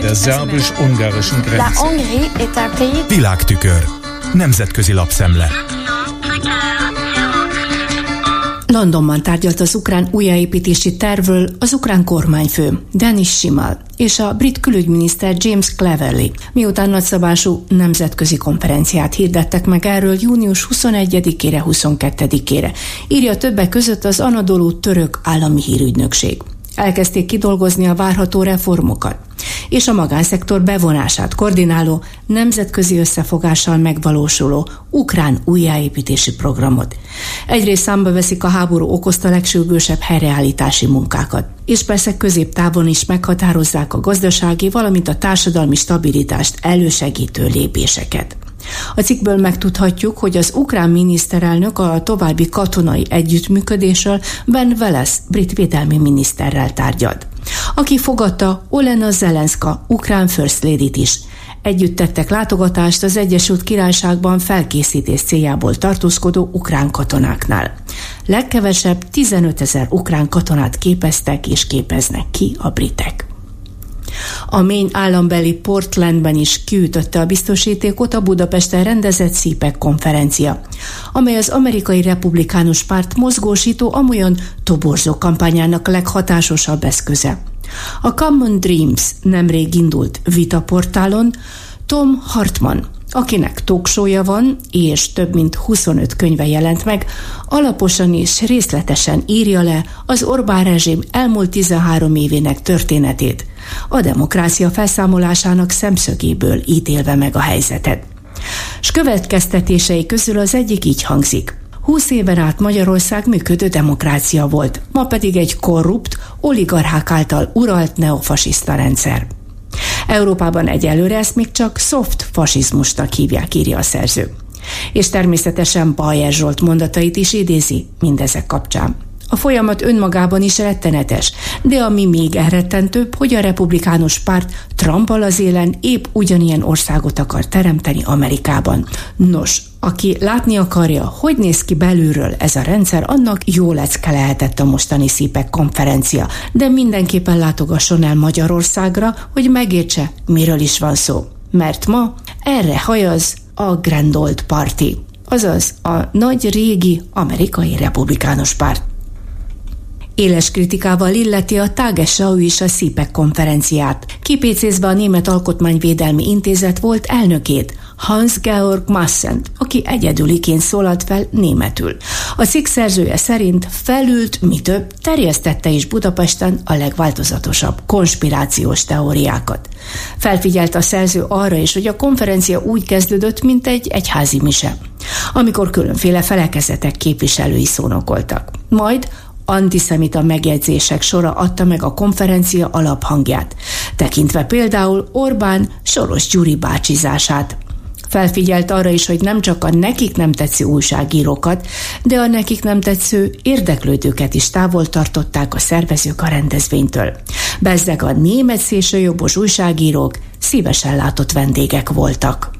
Der szerbus-ungarischen Grenze. Világtükör. Nemzetközi lapszemle. Londonban tárgyalt az ukrán újjáépítési tervről az ukrán kormányfő, Denis Simal, és a brit külügyminiszter James Cleverly, miután nagyszabású nemzetközi konferenciát hirdettek meg erről június 21-ére, 22-ére, írja többek között az Anadolu török állami hírügynökség. Elkezdték kidolgozni a várható reformokat és a magánszektor bevonását koordináló, nemzetközi összefogással megvalósuló ukrán újjáépítési programot. Egyrészt számba veszik a háború okozta legsürgősebb helyreállítási munkákat, és persze középtávon is meghatározzák a gazdasági, valamint a társadalmi stabilitást elősegítő lépéseket. A cikkből megtudhatjuk, hogy az ukrán miniszterelnök a további katonai együttműködésről Ben Veles brit védelmi miniszterrel tárgyalt aki fogadta Olena Zelenska, ukrán First lady is. Együtt tettek látogatást az Egyesült Királyságban felkészítés céljából tartózkodó ukrán katonáknál. Legkevesebb 15 ezer ukrán katonát képeztek és képeznek ki a britek. A Maine állambeli Portlandben is kiütötte a biztosítékot a Budapesten rendezett szípek konferencia, amely az amerikai republikánus párt mozgósító amolyan toborzó kampányának leghatásosabb eszköze. A Common Dreams nemrég indult vitaportálon Tom Hartman, akinek toksója van, és több mint 25 könyve jelent meg, alaposan és részletesen írja le az Orbán rezsim elmúlt 13 évének történetét, a demokrácia felszámolásának szemszögéből ítélve meg a helyzetet. S következtetései közül az egyik így hangzik. 20 éven át Magyarország működő demokrácia volt, ma pedig egy korrupt, oligarchák által uralt neofasiszta rendszer. Európában egyelőre ezt még csak soft fasizmusnak hívják, írja a szerző. És természetesen Bajer Zsolt mondatait is idézi mindezek kapcsán. A folyamat önmagában is rettenetes, de ami még elrettentőbb, hogy a republikánus párt Trumpal az élen épp ugyanilyen országot akar teremteni Amerikában. Nos, aki látni akarja, hogy néz ki belülről ez a rendszer, annak jó lecke lehetett a mostani szípek konferencia, de mindenképpen látogasson el Magyarországra, hogy megértse, miről is van szó. Mert ma erre hajaz a Grand Old Party, azaz a nagy régi amerikai republikánus párt. Éles kritikával illeti a Tagesschau is a SZIPEK konferenciát. Kipécézve a Német Alkotmányvédelmi Intézet volt elnökét, Hans-Georg Massent, aki egyedüliként szólalt fel németül. A cikk szerzője szerint felült, mi több, terjesztette is Budapesten a legváltozatosabb konspirációs teóriákat. Felfigyelt a szerző arra is, hogy a konferencia úgy kezdődött, mint egy egyházi mise, amikor különféle felekezetek képviselői szónokoltak. Majd antiszemita megjegyzések sora adta meg a konferencia alaphangját, tekintve például Orbán Soros Gyuri bácsizását. Felfigyelt arra is, hogy nem csak a nekik nem tetsző újságírókat, de a nekik nem tetsző érdeklődőket is távol tartották a szervezők a rendezvénytől. Bezzeg a német szélsőjobbos újságírók szívesen látott vendégek voltak.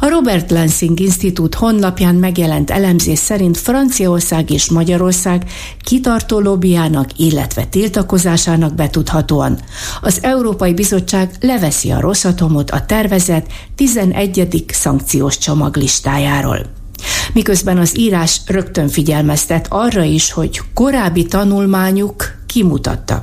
A Robert Lansing Institute honlapján megjelent elemzés szerint Franciaország és Magyarország kitartó lobbyának, illetve tiltakozásának betudhatóan az Európai Bizottság leveszi a Rosszatomot a tervezett 11. szankciós csomag listájáról. Miközben az írás rögtön figyelmeztet arra is, hogy korábbi tanulmányuk kimutatta,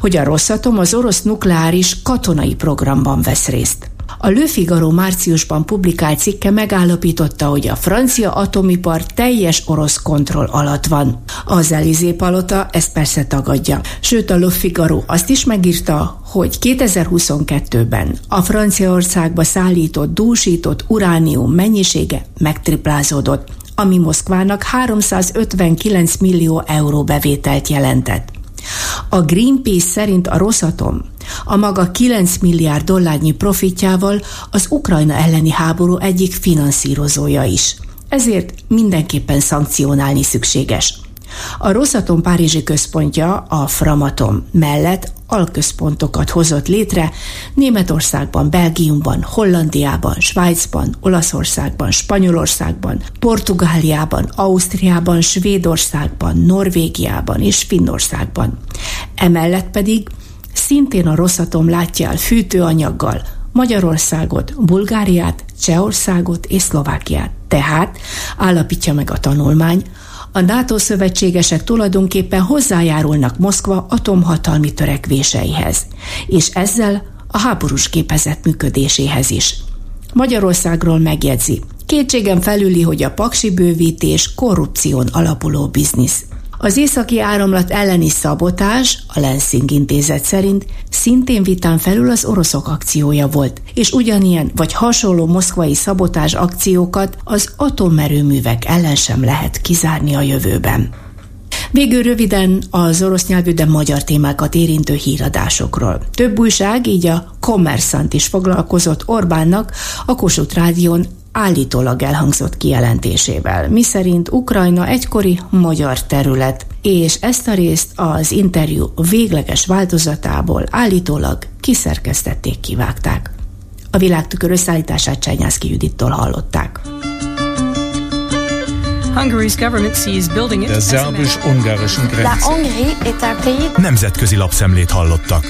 hogy a Rosszatom az orosz nukleáris katonai programban vesz részt. A Le Figaro márciusban publikált cikke megállapította, hogy a francia atomipar teljes orosz kontroll alatt van. Az Elizé palota ezt persze tagadja. Sőt, a Le Figaro azt is megírta, hogy 2022-ben a Franciaországba szállított dúsított uránium mennyisége megtriplázódott, ami Moszkvának 359 millió euró bevételt jelentett. A Greenpeace szerint a Rosatom a maga 9 milliárd dollárnyi profitjával az Ukrajna elleni háború egyik finanszírozója is. Ezért mindenképpen szankcionálni szükséges. A Rosatom Párizsi központja a Framatom mellett alközpontokat hozott létre Németországban, Belgiumban, Hollandiában, Svájcban, Olaszországban, Spanyolországban, Portugáliában, Ausztriában, Svédországban, Norvégiában és Finnországban. Emellett pedig szintén a Rosszatom látja el fűtőanyaggal Magyarországot, Bulgáriát, Csehországot és Szlovákiát. Tehát, állapítja meg a tanulmány, a NATO szövetségesek tulajdonképpen hozzájárulnak Moszkva atomhatalmi törekvéseihez, és ezzel a háborús képezet működéséhez is. Magyarországról megjegyzi, kétségem felüli, hogy a paksi bővítés korrupción alapuló biznisz. Az északi áramlat elleni szabotás, a Lensing intézet szerint szintén vitán felül az oroszok akciója volt, és ugyanilyen vagy hasonló moszkvai szabotás akciókat az atomerőművek ellen sem lehet kizárni a jövőben. Végül röviden az orosz nyelvű, de magyar témákat érintő híradásokról. Több újság, így a Kommerszant is foglalkozott Orbánnak a Kossuth Rádión állítólag elhangzott kijelentésével, miszerint Ukrajna egykori magyar terület, és ezt a részt az interjú végleges változatából állítólag kiszerkesztették, kivágták. A világtükör összeállítását Csenyászki Judittól hallották. Der szerbus-ungarischen Grenze. Nemzetközi lapszemlét hallottak.